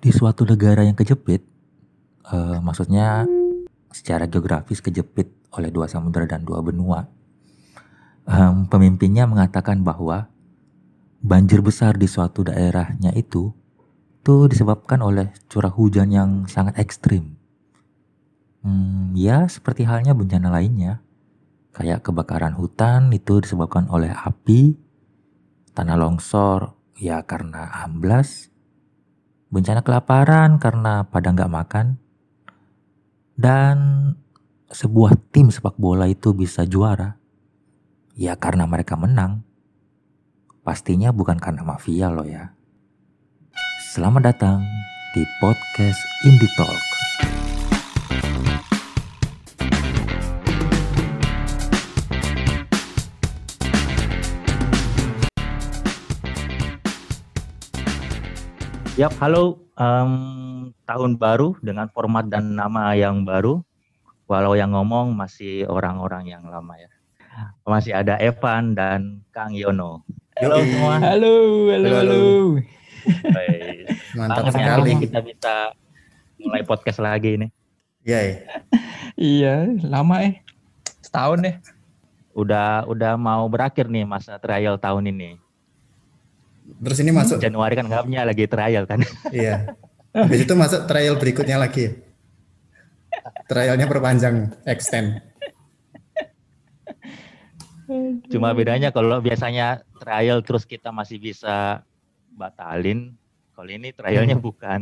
Di suatu negara yang kejepit, uh, maksudnya secara geografis kejepit oleh dua samudera dan dua benua, um, pemimpinnya mengatakan bahwa banjir besar di suatu daerahnya itu tuh disebabkan oleh curah hujan yang sangat ekstrim. Hmm, ya seperti halnya bencana lainnya, kayak kebakaran hutan itu disebabkan oleh api, tanah longsor ya karena amblas, bencana kelaparan karena pada nggak makan, dan sebuah tim sepak bola itu bisa juara, ya karena mereka menang. Pastinya bukan karena mafia loh ya. Selamat datang di podcast Indie Talk. Yap, halo. Um, tahun baru dengan format dan nama yang baru. Walau yang ngomong masih orang-orang yang lama ya. Masih ada Evan dan Kang Yono. Halo semua. Halo, halo, halo. Baik. Mantap sekali. Kita bisa mulai podcast lagi ini. Iya, ya. iya, lama eh. Setahun deh. Udah udah mau berakhir nih masa trial tahun ini. Terus ini masuk Januari kan nggaknya lagi trial kan. Iya. Habis itu masuk trial berikutnya lagi. Trialnya perpanjang, extend. Cuma bedanya kalau biasanya trial terus kita masih bisa batalin. Kalau ini trialnya hmm. bukan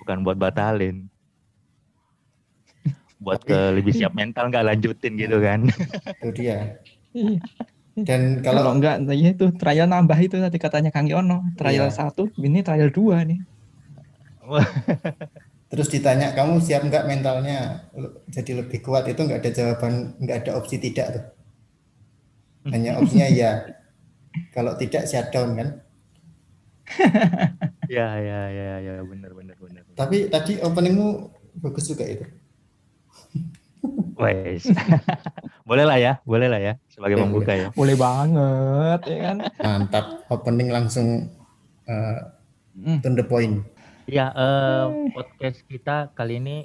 bukan buat batalin. Buat ke lebih siap mental nggak lanjutin gitu kan. Itu dia. Iya. Dan kalau, kalau enggak ya itu trial nambah itu tadi katanya Kang Yono, trial iya. satu, ini trial dua nih. Terus ditanya kamu siap nggak mentalnya jadi lebih kuat itu nggak ada jawaban, nggak ada opsi tidak tuh. Hanya opsinya ya. Kalau tidak shutdown kan. ya ya ya ya benar benar benar. Tapi tadi openingmu bagus juga itu. Wes. boleh lah ya, boleh lah ya sebagai ya, pembuka ya. Boleh banget ya kan. Mantap, opening langsung uh, to the point. Ya, uh, podcast kita kali ini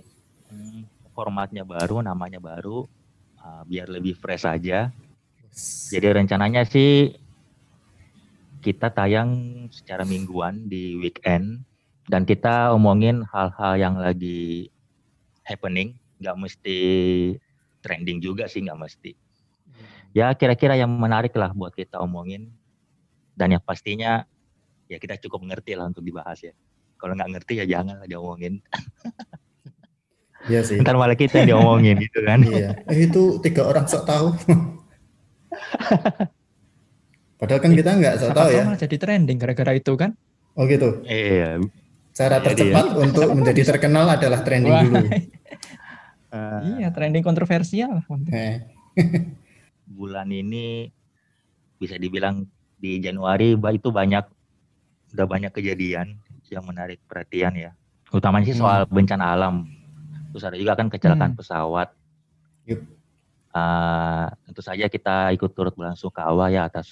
hmm, formatnya baru, namanya baru, uh, biar lebih fresh aja. Jadi rencananya sih kita tayang secara mingguan di weekend dan kita omongin hal-hal yang lagi happening nggak mesti trending juga sih nggak mesti. Ya kira-kira yang menarik lah buat kita omongin dan yang pastinya ya kita cukup mengerti lah untuk dibahas ya. Kalau nggak ngerti ya jangan lah diomongin. Iya sih. Ntar malah kita yang diomongin gitu kan. Iya. Eh, itu tiga orang sok tahu. Padahal kan kita nggak sok tahu ya. jadi trending gara-gara itu kan. Oh gitu. Iya. Cara tercepat untuk menjadi terkenal adalah trending Wah. dulu. Uh, iya, trending kontroversial. Eh. bulan ini bisa dibilang di Januari itu banyak udah banyak kejadian yang menarik perhatian ya. Utamanya sih soal hmm. bencana alam. Terus ada juga kan kecelakaan hmm. pesawat. Yep. Uh, tentu saja kita ikut turut berlangsungkawa ya atas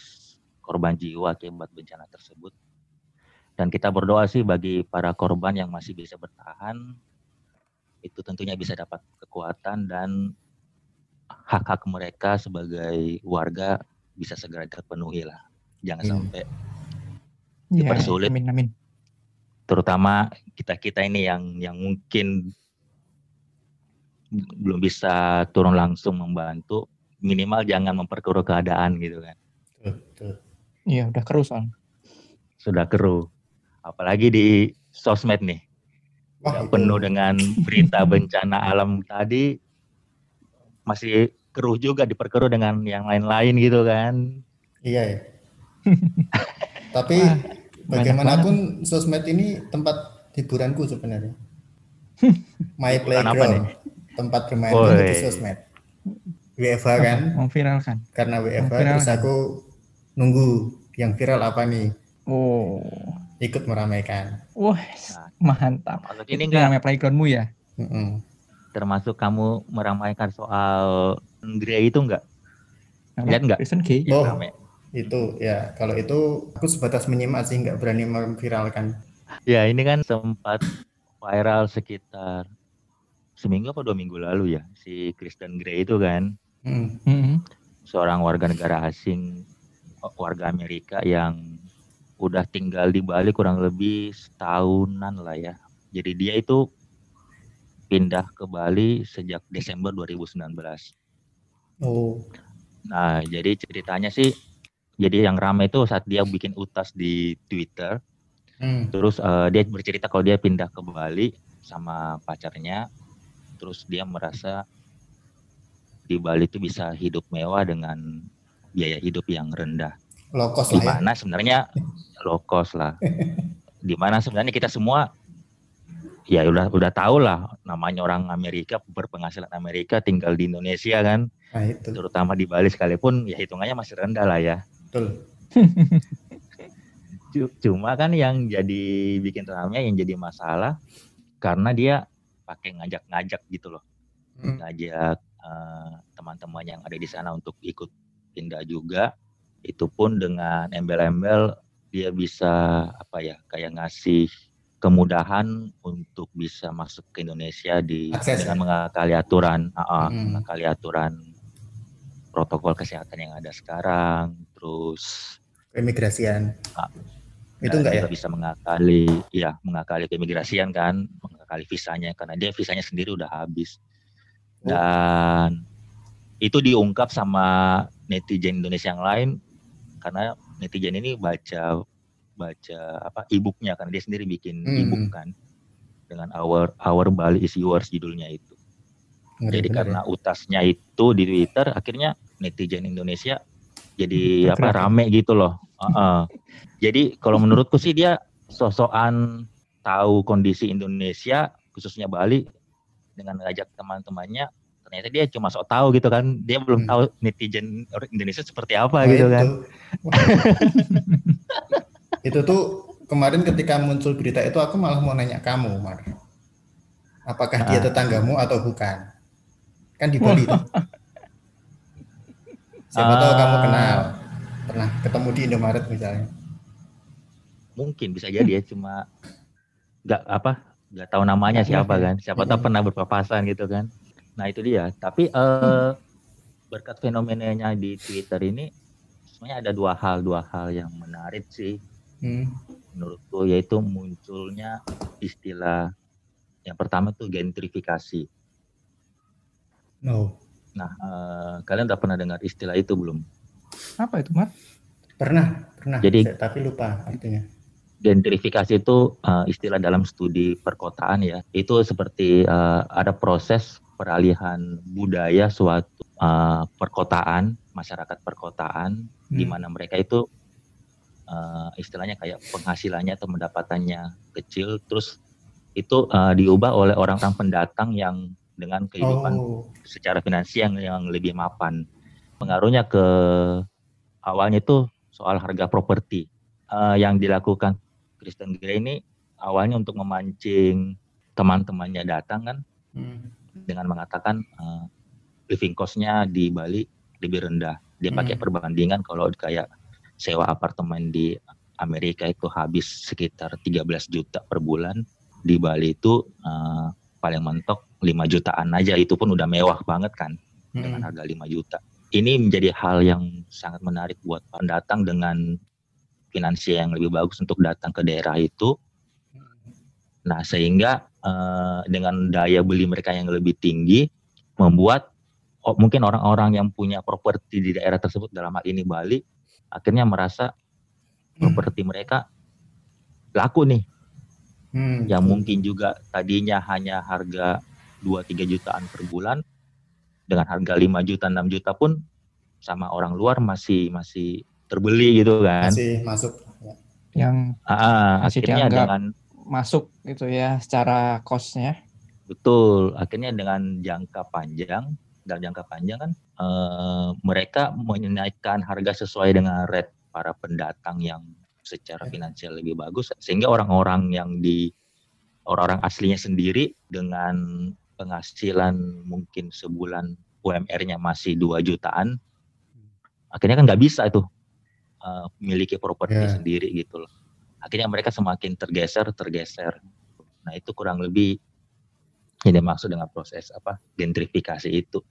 korban jiwa akibat bencana tersebut. Dan kita berdoa sih bagi para korban yang masih bisa bertahan itu tentunya bisa dapat kekuatan dan hak-hak mereka sebagai warga bisa segera terpenuhi lah. Jangan hmm. sampai iya, dipersulit. amin, amin. Terutama kita-kita ini yang yang mungkin belum bisa turun langsung membantu, minimal jangan memperkeruh keadaan gitu kan. Iya, udah keruh soalnya. Sudah keruh. Apalagi di sosmed nih Wah, penuh dengan berita bencana alam tadi masih keruh juga diperkeruh dengan yang lain-lain gitu kan. Iya ya. Tapi Wah, bagaimanapun sosmed ini tempat hiburanku sebenarnya. My playground, tempat bermain di sosmed. WFH kan? Memviralkan. Karena WFH terus aku nunggu yang viral apa nih. Oh. Ikut meramaikan. Wah, Mantap. Termasuk ini enggak namanya playgroundmu ya? Mm -hmm. Termasuk kamu meramaikan soal Grey itu enggak? Lihat enggak? Kristen Gay. Oh, itu ya. Kalau itu aku sebatas menyimak sih enggak berani memviralkan. ya ini kan sempat viral sekitar seminggu apa dua minggu lalu ya si Kristen Grey itu kan hmm. Hmm. seorang warga negara asing warga Amerika yang udah tinggal di Bali kurang lebih setahunan lah ya jadi dia itu pindah ke Bali sejak Desember 2019 oh nah jadi ceritanya sih jadi yang ramai itu saat dia bikin utas di Twitter Hmm. Terus uh, dia bercerita kalau dia pindah ke Bali sama pacarnya, terus dia merasa di Bali itu bisa hidup mewah dengan biaya hidup yang rendah. Low cost lah Di mana ya. sebenarnya low cost lah. Di mana sebenarnya kita semua ya udah udah tahu lah namanya orang Amerika berpenghasilan Amerika tinggal di Indonesia kan. Nah, itu. Terutama di Bali sekalipun ya hitungannya masih rendah lah ya. Betul. Cuma kan yang jadi bikin ramai yang jadi masalah karena dia pakai ngajak-ngajak gitu loh. Hmm. Ngajak uh, teman-teman yang ada di sana untuk ikut pindah juga. Itu pun dengan embel-embel dia bisa apa ya kayak ngasih kemudahan untuk bisa masuk ke Indonesia di Akses, dengan ya? mengakali aturan, uh, hmm. mengakali aturan protokol kesehatan yang ada sekarang, terus imigrasian. Uh, itu enggak ya? bisa mengakali, ya mengakali keimigrasian kan, mengakali visanya karena dia visanya sendiri udah habis. Oh. Dan itu diungkap sama netizen Indonesia yang lain karena netizen ini baca baca apa e-booknya karena dia sendiri bikin hmm. e-book kan dengan our our Bali is yours judulnya itu. Ngeri Jadi karena ya. utasnya itu di Twitter akhirnya netizen Indonesia jadi apa rame gitu loh. Uh -uh. Jadi kalau menurutku sih dia sosokan tahu kondisi Indonesia khususnya Bali dengan ngajak teman-temannya ternyata dia cuma sok tahu gitu kan. Dia belum hmm. tahu netizen Indonesia seperti apa nah, gitu kan. itu. kan. Itu tuh kemarin ketika muncul berita itu aku malah mau nanya kamu Mar. Apakah nah. dia tetanggamu atau bukan? Kan di Bali tuh. Siapa uh, tahu kamu kenal. Pernah ketemu di Indomaret misalnya. Mungkin bisa jadi ya cuma nggak apa nggak tahu namanya siapa kan. Siapa tahu pernah berpapasan gitu kan nah itu dia. Tapi uh, berkat fenomenanya di Twitter ini sebenarnya ada dua hal dua hal yang menarik sih. Hmm. menurutku yaitu munculnya istilah yang pertama tuh gentrifikasi. No nah uh, kalian udah pernah dengar istilah itu belum? Apa itu Mat? Pernah pernah. Jadi tapi lupa artinya. Gentrifikasi itu uh, istilah dalam studi perkotaan ya. Itu seperti uh, ada proses peralihan budaya suatu uh, perkotaan, masyarakat perkotaan hmm. di mana mereka itu uh, istilahnya kayak penghasilannya atau pendapatannya kecil terus itu uh, diubah oleh orang-orang pendatang yang dengan kehidupan oh. secara finansial yang, yang lebih mapan. Pengaruhnya ke awalnya itu soal harga properti uh, yang dilakukan Kristen Grey ini awalnya untuk memancing teman-temannya datang kan hmm. Dengan mengatakan uh, living cost-nya di Bali lebih rendah. Dia hmm. pakai perbandingan kalau kayak sewa apartemen di Amerika itu habis sekitar 13 juta per bulan, di Bali itu uh, paling mentok 5 jutaan aja itu pun udah mewah banget kan hmm. dengan harga 5 juta. Ini menjadi hal yang sangat menarik buat pendatang dengan finansial yang lebih bagus untuk datang ke daerah itu. Nah, sehingga uh, dengan daya beli mereka yang lebih tinggi membuat oh, mungkin orang-orang yang punya properti di daerah tersebut dalam hal ini Bali akhirnya merasa properti mereka laku nih. Hmm. Yang mungkin juga tadinya hanya harga 2-3 jutaan per bulan dengan harga 5 juta 6 juta pun sama orang luar masih masih terbeli gitu kan masih masuk ya. yang ah, masih akhirnya dengan masuk gitu ya secara costnya betul akhirnya dengan jangka panjang dan jangka panjang kan eh, mereka menaikkan harga sesuai dengan rate para pendatang yang secara ya. finansial lebih bagus sehingga orang-orang yang di orang-orang aslinya sendiri dengan penghasilan mungkin sebulan UMR-nya masih 2 jutaan akhirnya kan nggak bisa itu uh, memiliki properti yeah. sendiri gitu loh. Akhirnya mereka semakin tergeser tergeser. Nah itu kurang lebih ini maksud dengan proses apa gentrifikasi itu.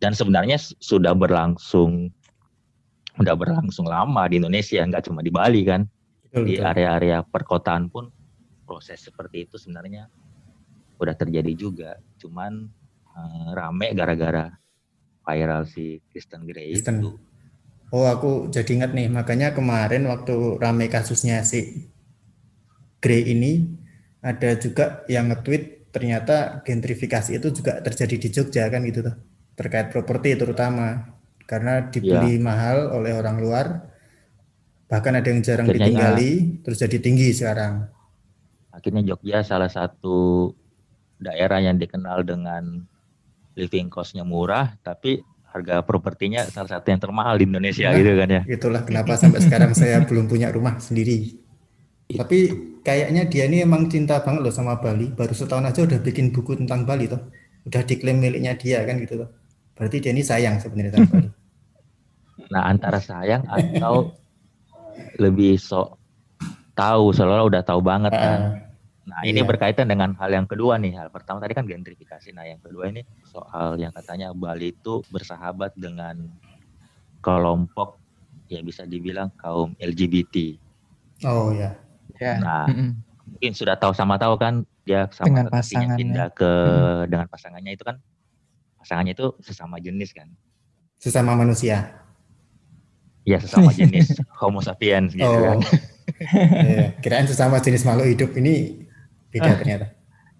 Dan sebenarnya sudah berlangsung sudah berlangsung lama di Indonesia nggak cuma di Bali kan? Betul, di area-area perkotaan pun proses seperti itu sebenarnya udah terjadi juga. Cuman uh, rame gara-gara viral si Kristen Grey Kristen. itu oh aku jadi ingat nih makanya kemarin waktu rame kasusnya si Grey ini ada juga yang nge-tweet ternyata gentrifikasi itu juga terjadi di Jogja kan gitu tuh terkait properti terutama karena dibeli ya. mahal oleh orang luar bahkan ada yang jarang akhirnya ditinggali ya, terus jadi tinggi sekarang akhirnya Jogja salah satu daerah yang dikenal dengan living costnya murah tapi harga propertinya salah satu yang termahal di Indonesia nah, gitu kan ya. itulah kenapa sampai sekarang saya belum punya rumah sendiri. Tapi kayaknya dia ini emang cinta banget loh sama Bali. Baru setahun aja udah bikin buku tentang Bali tuh udah diklaim miliknya dia kan gitu tuh Berarti dia ini sayang sebenarnya sama Bali. Nah antara sayang atau lebih sok tahu, seolah udah tahu banget kan. Uh, nah ini iya. berkaitan dengan hal yang kedua nih. Hal pertama tadi kan gentrifikasi. Nah yang kedua ini soal yang katanya Bali itu bersahabat dengan kelompok ya bisa dibilang kaum LGBT. Oh ya. Yeah. Nah mm -hmm. mungkin sudah tahu sama tahu kan dia sama dengan pindah ke hmm. dengan pasangannya itu kan pasangannya itu sesama jenis kan sesama manusia ya sesama jenis Homo sapiens gitu oh. kan ya, kirain sesama jenis makhluk hidup ini beda ternyata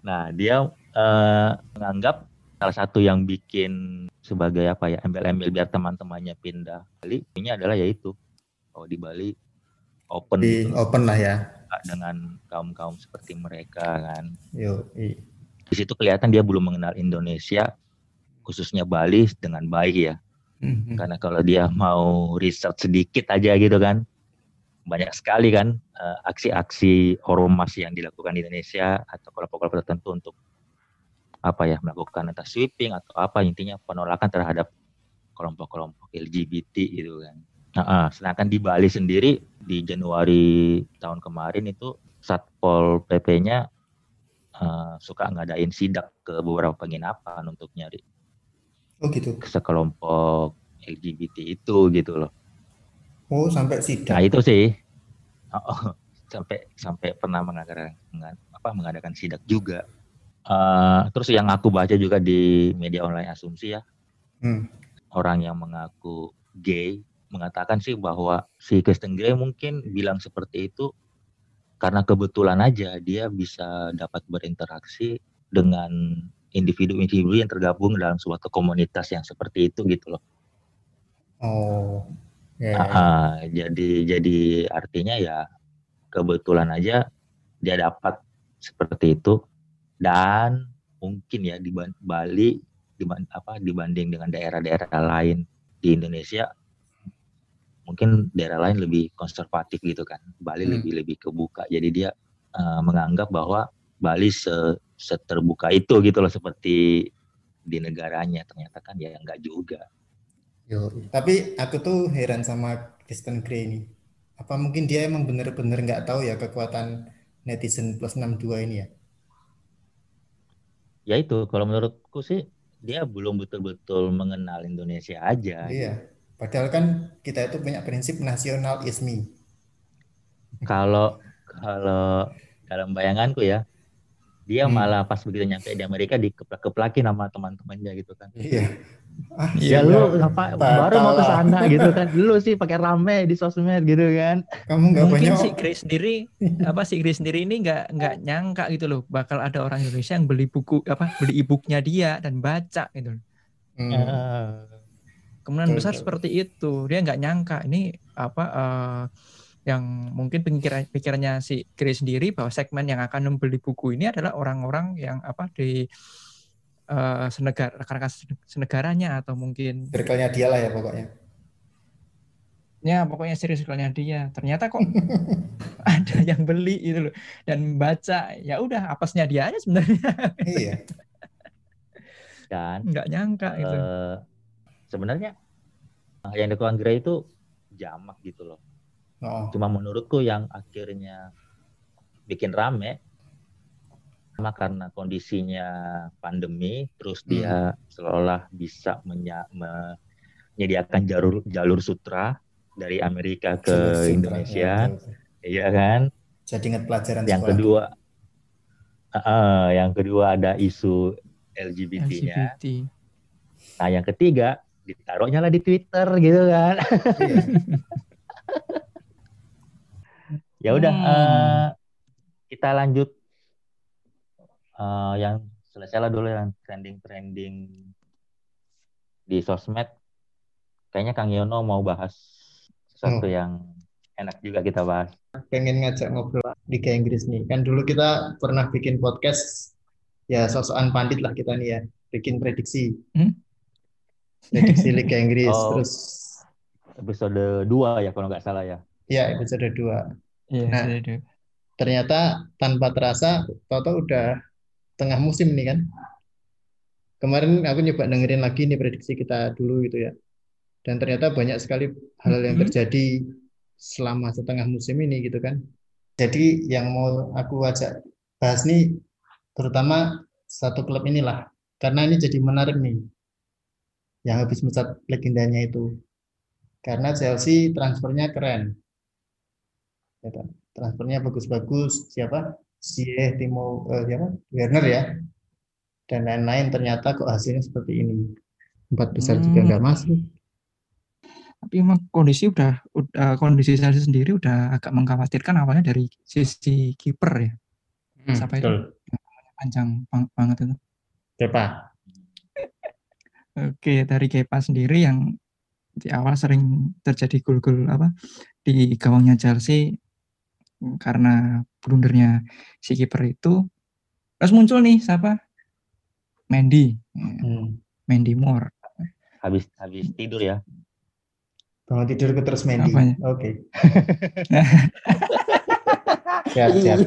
nah dia uh, menganggap salah satu yang bikin sebagai apa ya embel-embel biar teman-temannya pindah Bali ini adalah yaitu oh di Bali open di gitu. open lah ya dengan kaum kaum seperti mereka kan Yo, di situ kelihatan dia belum mengenal Indonesia khususnya Bali dengan baik ya. Mm-hmm. Karena kalau dia mau riset sedikit aja gitu kan, banyak sekali kan uh, aksi-aksi ormas yang dilakukan di Indonesia atau kelompok-kelompok tertentu untuk apa ya melakukan entah sweeping atau apa intinya penolakan terhadap kelompok-kelompok LGBT gitu kan. Nah, uh, sedangkan di Bali sendiri di Januari tahun kemarin itu Satpol PP-nya uh, suka ngadain sidak ke beberapa penginapan untuk nyari Oh gitu. Sekelompok LGBT itu gitu loh. Oh sampai sidak. Nah itu sih. Oh, sampai sampai pernah mengadakan apa mengadakan sidak juga. Uh, terus yang aku baca juga di media online asumsi ya, hmm. orang yang mengaku gay mengatakan sih bahwa si Kristen Grey mungkin bilang seperti itu karena kebetulan aja dia bisa dapat berinteraksi dengan individu-individu yang tergabung dalam suatu komunitas yang seperti itu gitu loh. Oh. Yeah. Ya, ya. Uh, jadi jadi artinya ya kebetulan aja dia dapat seperti itu dan mungkin ya di Bali dibanding, apa dibanding dengan daerah-daerah lain di Indonesia mungkin daerah lain lebih konservatif gitu kan Bali hmm. lebih lebih kebuka jadi dia uh, menganggap bahwa Bali se seterbuka itu gitu loh seperti di negaranya ternyata kan ya enggak juga. Yo, tapi aku tuh heran sama Kristen Grey ini. Apa mungkin dia emang bener-bener nggak tahu ya kekuatan netizen plus 62 ini ya? Ya itu, kalau menurutku sih dia belum betul-betul mengenal Indonesia aja. Iya, padahal kan kita itu punya prinsip nasional ismi. Kalau kalau dalam bayanganku ya, dia hmm. malah pas begitu nyampe di Amerika dikeplak-keplakin sama teman-temannya gitu kan. Iya. Ah, ya lu apa baru mau ke sana gitu kan. Lu sih pakai rame di sosmed gitu kan. Kamu nggak mungkin si Chris sendiri apa si Chris sendiri ini nggak nggak nyangka gitu loh bakal ada orang Indonesia yang beli buku apa beli e-booknya dia dan baca gitu hmm. uh, kemudian besar seperti itu. Dia nggak nyangka ini apa uh, yang mungkin pikiran pikirannya si Chris sendiri bahwa segmen yang akan membeli buku ini adalah orang-orang yang apa di uh, senegara rekan-rekan senegaranya atau mungkin circle-nya dia lah ya pokoknya. Ya, pokoknya serius circle-nya dia. Ternyata kok ada yang beli itu loh dan baca. Ya udah, apesnya dia aja sebenarnya. Iya. Dan nggak nyangka uh, itu. Sebenarnya yang dilakukan Grey itu jamak gitu loh Oh. Cuma menurutku yang akhirnya bikin rame sama karena kondisinya pandemi terus dia hmm. seolah bisa menya, menyediakan jalur jalur sutra dari Amerika ke sutra, Indonesia ya, iya kan jadi ingat pelajaran yang sekolah. kedua uh, yang kedua ada isu LGBT-nya LGBT. nah yang ketiga ditaruhnya lah di Twitter gitu kan iya. ya udah hmm. uh, kita lanjut uh, yang selesai lah dulu yang trending-trending di sosmed. Kayaknya Kang Yono mau bahas sesuatu hmm. yang enak juga kita bahas. Pengen ngajak ngobrol Liga Inggris nih. Kan dulu kita pernah bikin podcast ya sosokan pandit lah kita nih ya, bikin prediksi. Hmm? Prediksi Liga Inggris oh, terus episode 2 ya kalau nggak salah ya. Iya, episode 2. Iya, nah, ternyata tanpa terasa Toto udah tengah musim nih kan. Kemarin aku nyoba dengerin lagi nih prediksi kita dulu gitu ya. Dan ternyata banyak sekali hal yang mm-hmm. terjadi selama setengah musim ini gitu kan. Jadi yang mau aku ajak bahas nih terutama satu klub inilah. Karena ini jadi menarik nih. Yang habis mencat legendanya itu. Karena Chelsea transfernya keren. Ya, transfernya bagus-bagus. Siapa? si Timo uh, siapa? Werner ya. Dan lain-lain ternyata kok hasilnya seperti ini. Empat besar hmm. juga nggak masuk. Tapi emang kondisi udah udah kondisi saya sendiri udah agak mengkhawatirkan awalnya dari sisi kiper ya. Hmm, siapa itu? panjang banget itu. Kepa. Oke dari Kepa sendiri yang di awal sering terjadi gol-gol apa di gawangnya Chelsea karena blundernya si kiper itu terus muncul nih siapa? Mandy hmm. Mandy Moore. Habis habis tidur ya? Bangun tidur ke terus Mandy oke. Okay. siap siap.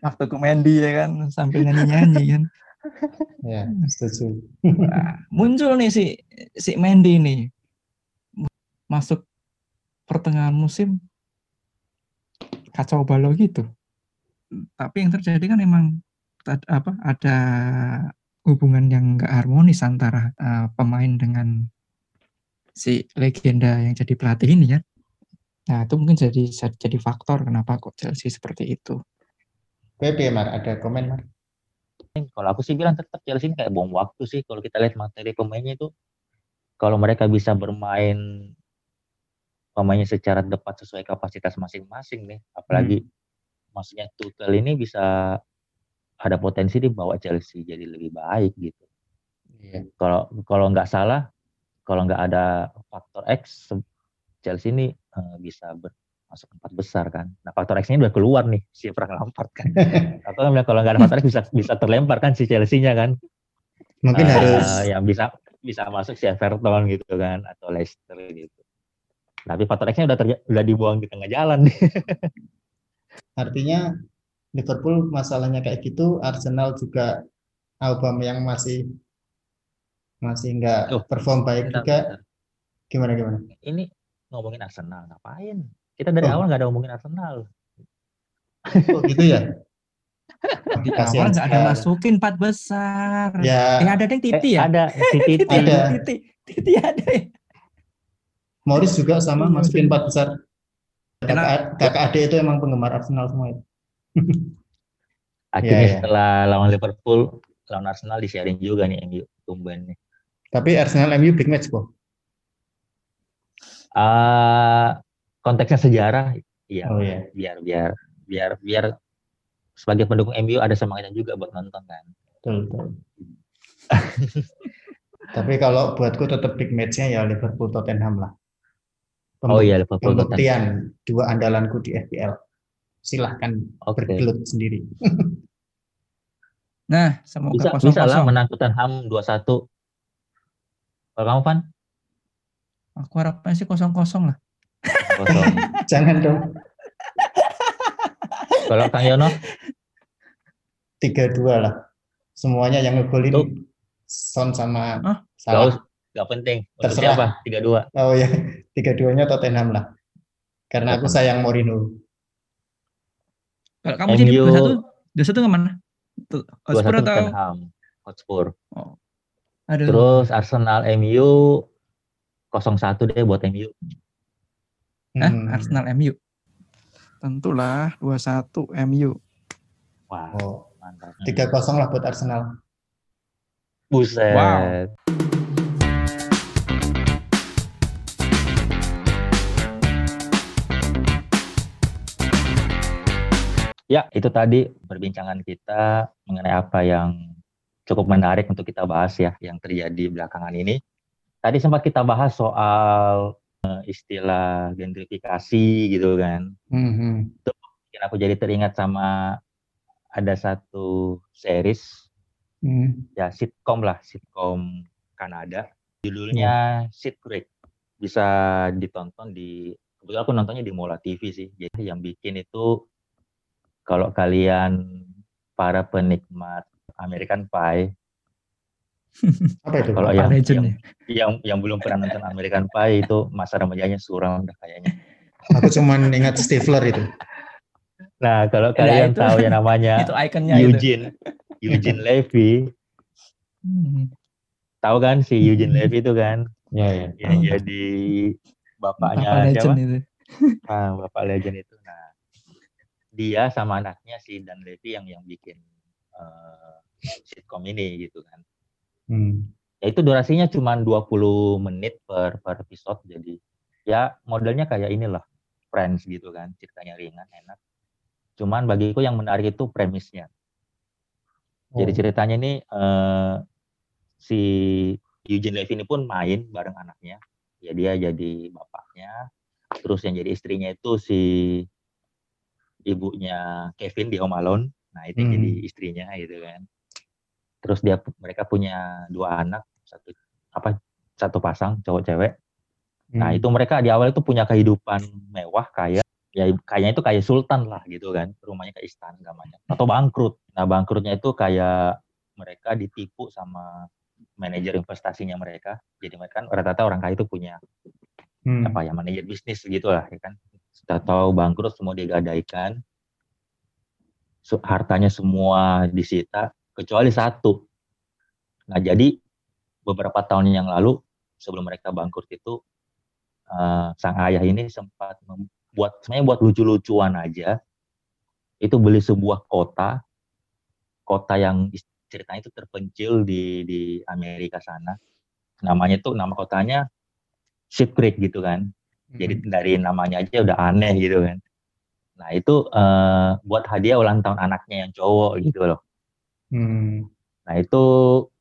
Waktu ke Mandy ya kan sambil nyanyi nyanyi kan. Ya setuju. Nah, muncul nih si si Mandy nih. Masuk pertengahan musim kacau balau gitu. Tapi yang terjadi kan emang apa ada hubungan yang nggak harmonis antara uh, pemain dengan si legenda yang jadi pelatih ini ya. Nah itu mungkin jadi jadi faktor kenapa kok Chelsea seperti itu. Bebe Mar, ada komen Mar? Kalau aku sih bilang tetap Chelsea ini kayak bom waktu sih. Kalau kita lihat materi pemainnya itu, kalau mereka bisa bermain pemainnya secara tepat sesuai kapasitas masing-masing nih. Apalagi hmm. maksudnya Tuchel ini bisa ada potensi dibawa Chelsea jadi lebih baik gitu. Yeah. Kalau kalau nggak salah, kalau nggak ada faktor X, Chelsea ini uh, bisa ber, masuk empat besar kan. Nah faktor X-nya udah keluar nih si Frank Lampard kan. Atau kalau nggak ada faktor X bisa bisa terlempar kan si Chelsea-nya kan. Mungkin uh, harus yang bisa bisa masuk si Everton gitu kan atau Leicester gitu. Tapi faktor X-nya udah terja- udah dibuang di tengah jalan. Artinya Liverpool masalahnya kayak gitu, Arsenal juga album yang masih masih nggak oh, perform baik bentar, juga. Bentar. Gimana gimana? Ini ngomongin Arsenal ngapain? Kita dari oh. awal nggak ada ngomongin Arsenal. Oh gitu ya? Di awal nggak ada masukin empat besar. Ya. Yang ada yang titi ya? Ada titi. ada. Titi, titi ada. Morris juga sama masukin empat besar. Kakak, kakak adik itu emang penggemar Arsenal semua itu. Akhirnya ya, ya. setelah lawan Liverpool, lawan Arsenal di-sharing juga nih MU tumben nih. Tapi Arsenal MU big match kok. Uh, konteksnya sejarah, iya. Oh, iya. Biar biar biar biar sebagai pendukung MU ada semangatnya juga buat nonton kan. Betul, betul. Tapi kalau buatku tetap big matchnya ya Liverpool Tottenham lah oh iya pembuktian dua andalanku di FPL. Silahkan okay. bergelut sendiri. nah, semoga bisa, kosong bisa lah menang Tottenham 2-1. Kalau kamu, Van? Aku harapnya sih kosong-kosong lah. Kosong. Jangan dong. Kalau Kang Yono? 3-2 lah. Semuanya yang ngegolin Son sama huh? Salah. Gak penting. Untuk Terserah. siapa? Tiga dua. Oh ya, tiga duanya Tottenham lah. Karena aku sayang Mourinho. Kalau kamu jadi MU 21 21 ke mana? Tuh, Hotspur 21 atau Tottenham Hotspur. aduh. Terus Arsenal MU 01 deh buat MU. Hah? Hmm. Arsenal MU. Tentulah 21 MU. Wah, Oh, mantap. 3-0 lah buat Arsenal. Buset. Wow. Ya, itu tadi perbincangan kita mengenai apa yang cukup menarik untuk kita bahas ya, yang terjadi belakangan ini. Tadi sempat kita bahas soal eh, istilah gentrifikasi gitu kan. Hmm. Bikin aku jadi teringat sama ada satu series Hmm. ya sitcom lah, sitcom Kanada. Judulnya Shit Creek. Bisa ditonton di kebetulan aku nontonnya di Mola TV sih. Jadi yang bikin itu kalau kalian para penikmat American Pie, Apa itu? kalau yang, legend yang ya? yang yang belum pernah nonton American Pie itu masa remajanya suram dah kayaknya. Aku cuman ingat Stifler itu. Nah, kalau Ya, kalian itu- tahu yang namanya Itu ikonnya itu. Eugene Eugene Levy, Hmm. tahu kan si Eugene Levy itu kan? Ya, ya. Yang jadi bapaknya Apa legend siapa? itu? Nah, bapak legend itu. Dia sama anaknya si Dan Levy yang yang bikin eh, sitcom ini gitu kan. Hmm. Ya itu durasinya cuma 20 menit per per episode jadi ya modelnya kayak inilah Friends gitu kan, ceritanya ringan, enak. Cuman bagiku yang menarik itu premisnya. Jadi Oh. ceritanya ini eh, si Eugene Levy ini pun main bareng anaknya. Ya dia jadi bapaknya. Terus yang jadi istrinya itu si ibunya Kevin di Home Alone. Nah itu Hmm. jadi istrinya gitu kan. Terus dia mereka punya dua anak, satu apa satu pasang cowok cewek. Nah Hmm. itu mereka di awal itu punya kehidupan mewah kayak ya kayaknya itu kayak sultan lah gitu kan rumahnya kayak istana namanya atau bangkrut nah bangkrutnya itu kayak mereka ditipu sama manajer investasinya mereka jadi mereka kan rata-rata orang kaya itu punya Hmm. apa ya manajer bisnis gitu lah ya kan tahu bangkrut semua digadaikan. Hartanya semua disita kecuali satu. Nah jadi beberapa tahun yang lalu sebelum mereka bangkrut itu eh, sang ayah ini sempat membuat sebenarnya buat lucu-lucuan aja. Itu beli sebuah kota kota yang ceritanya itu terpencil di di Amerika sana. Namanya tuh nama kotanya Ship Creek gitu kan jadi dari namanya aja udah aneh gitu kan nah itu eh, buat hadiah ulang tahun anaknya yang cowok gitu loh Hmm. nah itu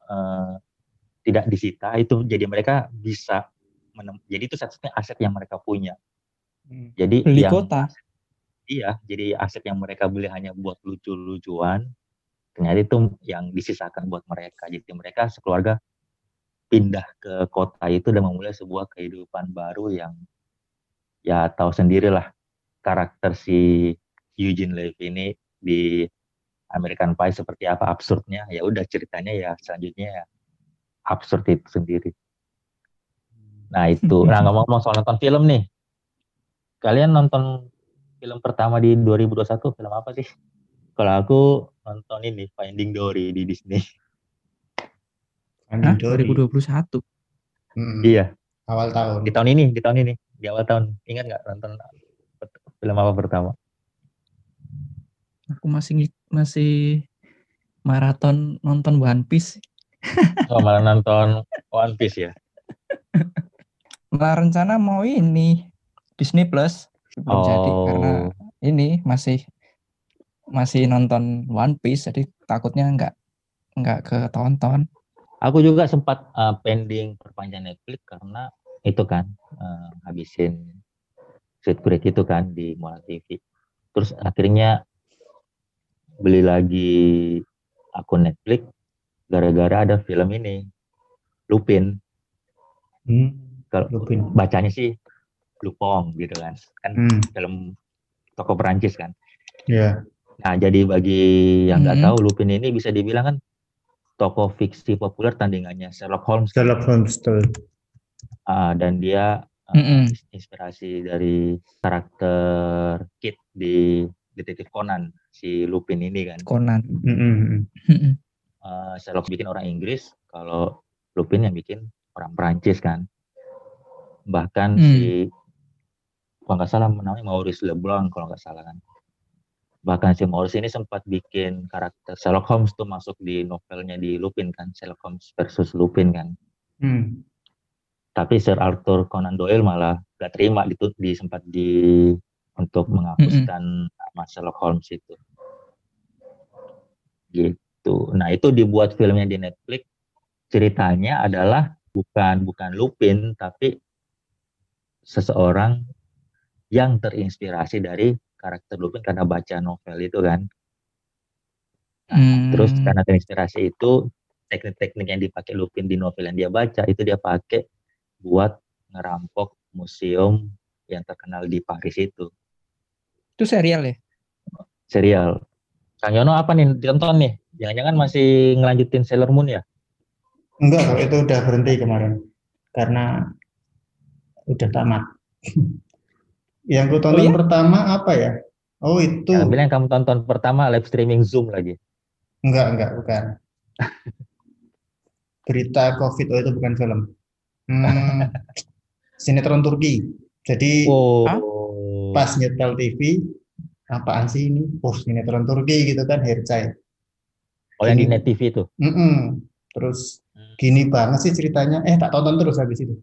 eh, tidak disita itu jadi mereka bisa menem- jadi itu satu-satunya aset yang mereka punya Hmm. jadi Beli yang kota. iya jadi aset yang mereka beli hanya buat lucu-lucuan ternyata itu yang disisakan buat mereka jadi mereka sekeluarga pindah ke kota itu dan memulai sebuah kehidupan baru yang ya tahu sendirilah karakter si Eugene Levy ini di American Pie seperti apa absurdnya ya udah ceritanya ya selanjutnya ya absurd itu sendiri nah itu nah ngomong-ngomong soal nonton film nih kalian nonton film pertama di 2021 film apa sih kalau aku nonton ini Finding Dory di Disney Finding Hah? Dory. 2021. Hmm. iya Awal tahun. di tahun ini di tahun ini di awal tahun. Ingat nggak nonton film apa pertama? Aku masih masih maraton nonton One Piece. oh malah nonton One Piece ya? Malah rencana mau ini Disney Plus. Belum jadi karena oh ini masih masih nonton One Piece jadi takutnya nggak nggak ketonton. Aku juga sempat uh, pending perpanjang Netflix karena itu kan uh, habisin Sweet Creek itu kan di Mola TV. Terus akhirnya beli lagi akun Netflix gara-gara ada film ini Lupin. Hmm. Kalau Lupin. bacanya sih Lupong gitu kan. Kan Hmm. film toko Perancis kan. Ya. Nah, jadi bagi yang nggak Mhm. tahu Lupin ini bisa dibilang kan tokoh fiksi populer tandingannya Sherlock Holmes. Sherlock Holmes betul. Ah, dan dia uh, inspirasi dari karakter Kit di Detektif Conan si Lupin ini kan. Conan. Mm-mm. Uh, Sherlock bikin orang Inggris, kalau Lupin yang bikin orang Perancis kan. Bahkan Hmm. si kalau nggak salah namanya Maurice Leblanc kalau nggak salah kan. Bahkan si Maurice ini sempat bikin karakter Sherlock Holmes tuh masuk di novelnya di Lupin kan, Sherlock Holmes versus Lupin kan. Hmm. Tapi Sir Arthur Conan Doyle malah gak terima gitu di sempat di untuk menghapuskan nama Sherlock Holmes itu. Gitu. Nah, itu dibuat filmnya di Netflix. Ceritanya adalah bukan bukan Lupin tapi seseorang yang terinspirasi dari karakter Lupin karena baca novel itu kan. Hmm. Terus karena terinspirasi itu teknik-teknik yang dipakai Lupin di novel yang dia baca itu dia pakai buat ngerampok museum yang terkenal di Paris itu. Itu serial ya? Serial. Kang Yono apa nih ditonton nih? Jangan-jangan masih ngelanjutin Sailor Moon ya? Enggak, kok itu udah berhenti kemarin. Karena udah tamat. Yang ku tonton Oh, iya? pertama apa ya? Oh itu. Yang bilang kamu tonton pertama live streaming Zoom lagi. Enggak, enggak, bukan. Berita COVID, oh itu bukan film. Hmm, sinetron Turki. Jadi Oh. pas nyetel TV, apaan sih ini? Oh, sinetron Turki gitu kan, Hercai. Oh yang di Net TV itu. Mm-mm. Terus Hmm. gini banget sih ceritanya. Eh, tak tonton terus habis itu.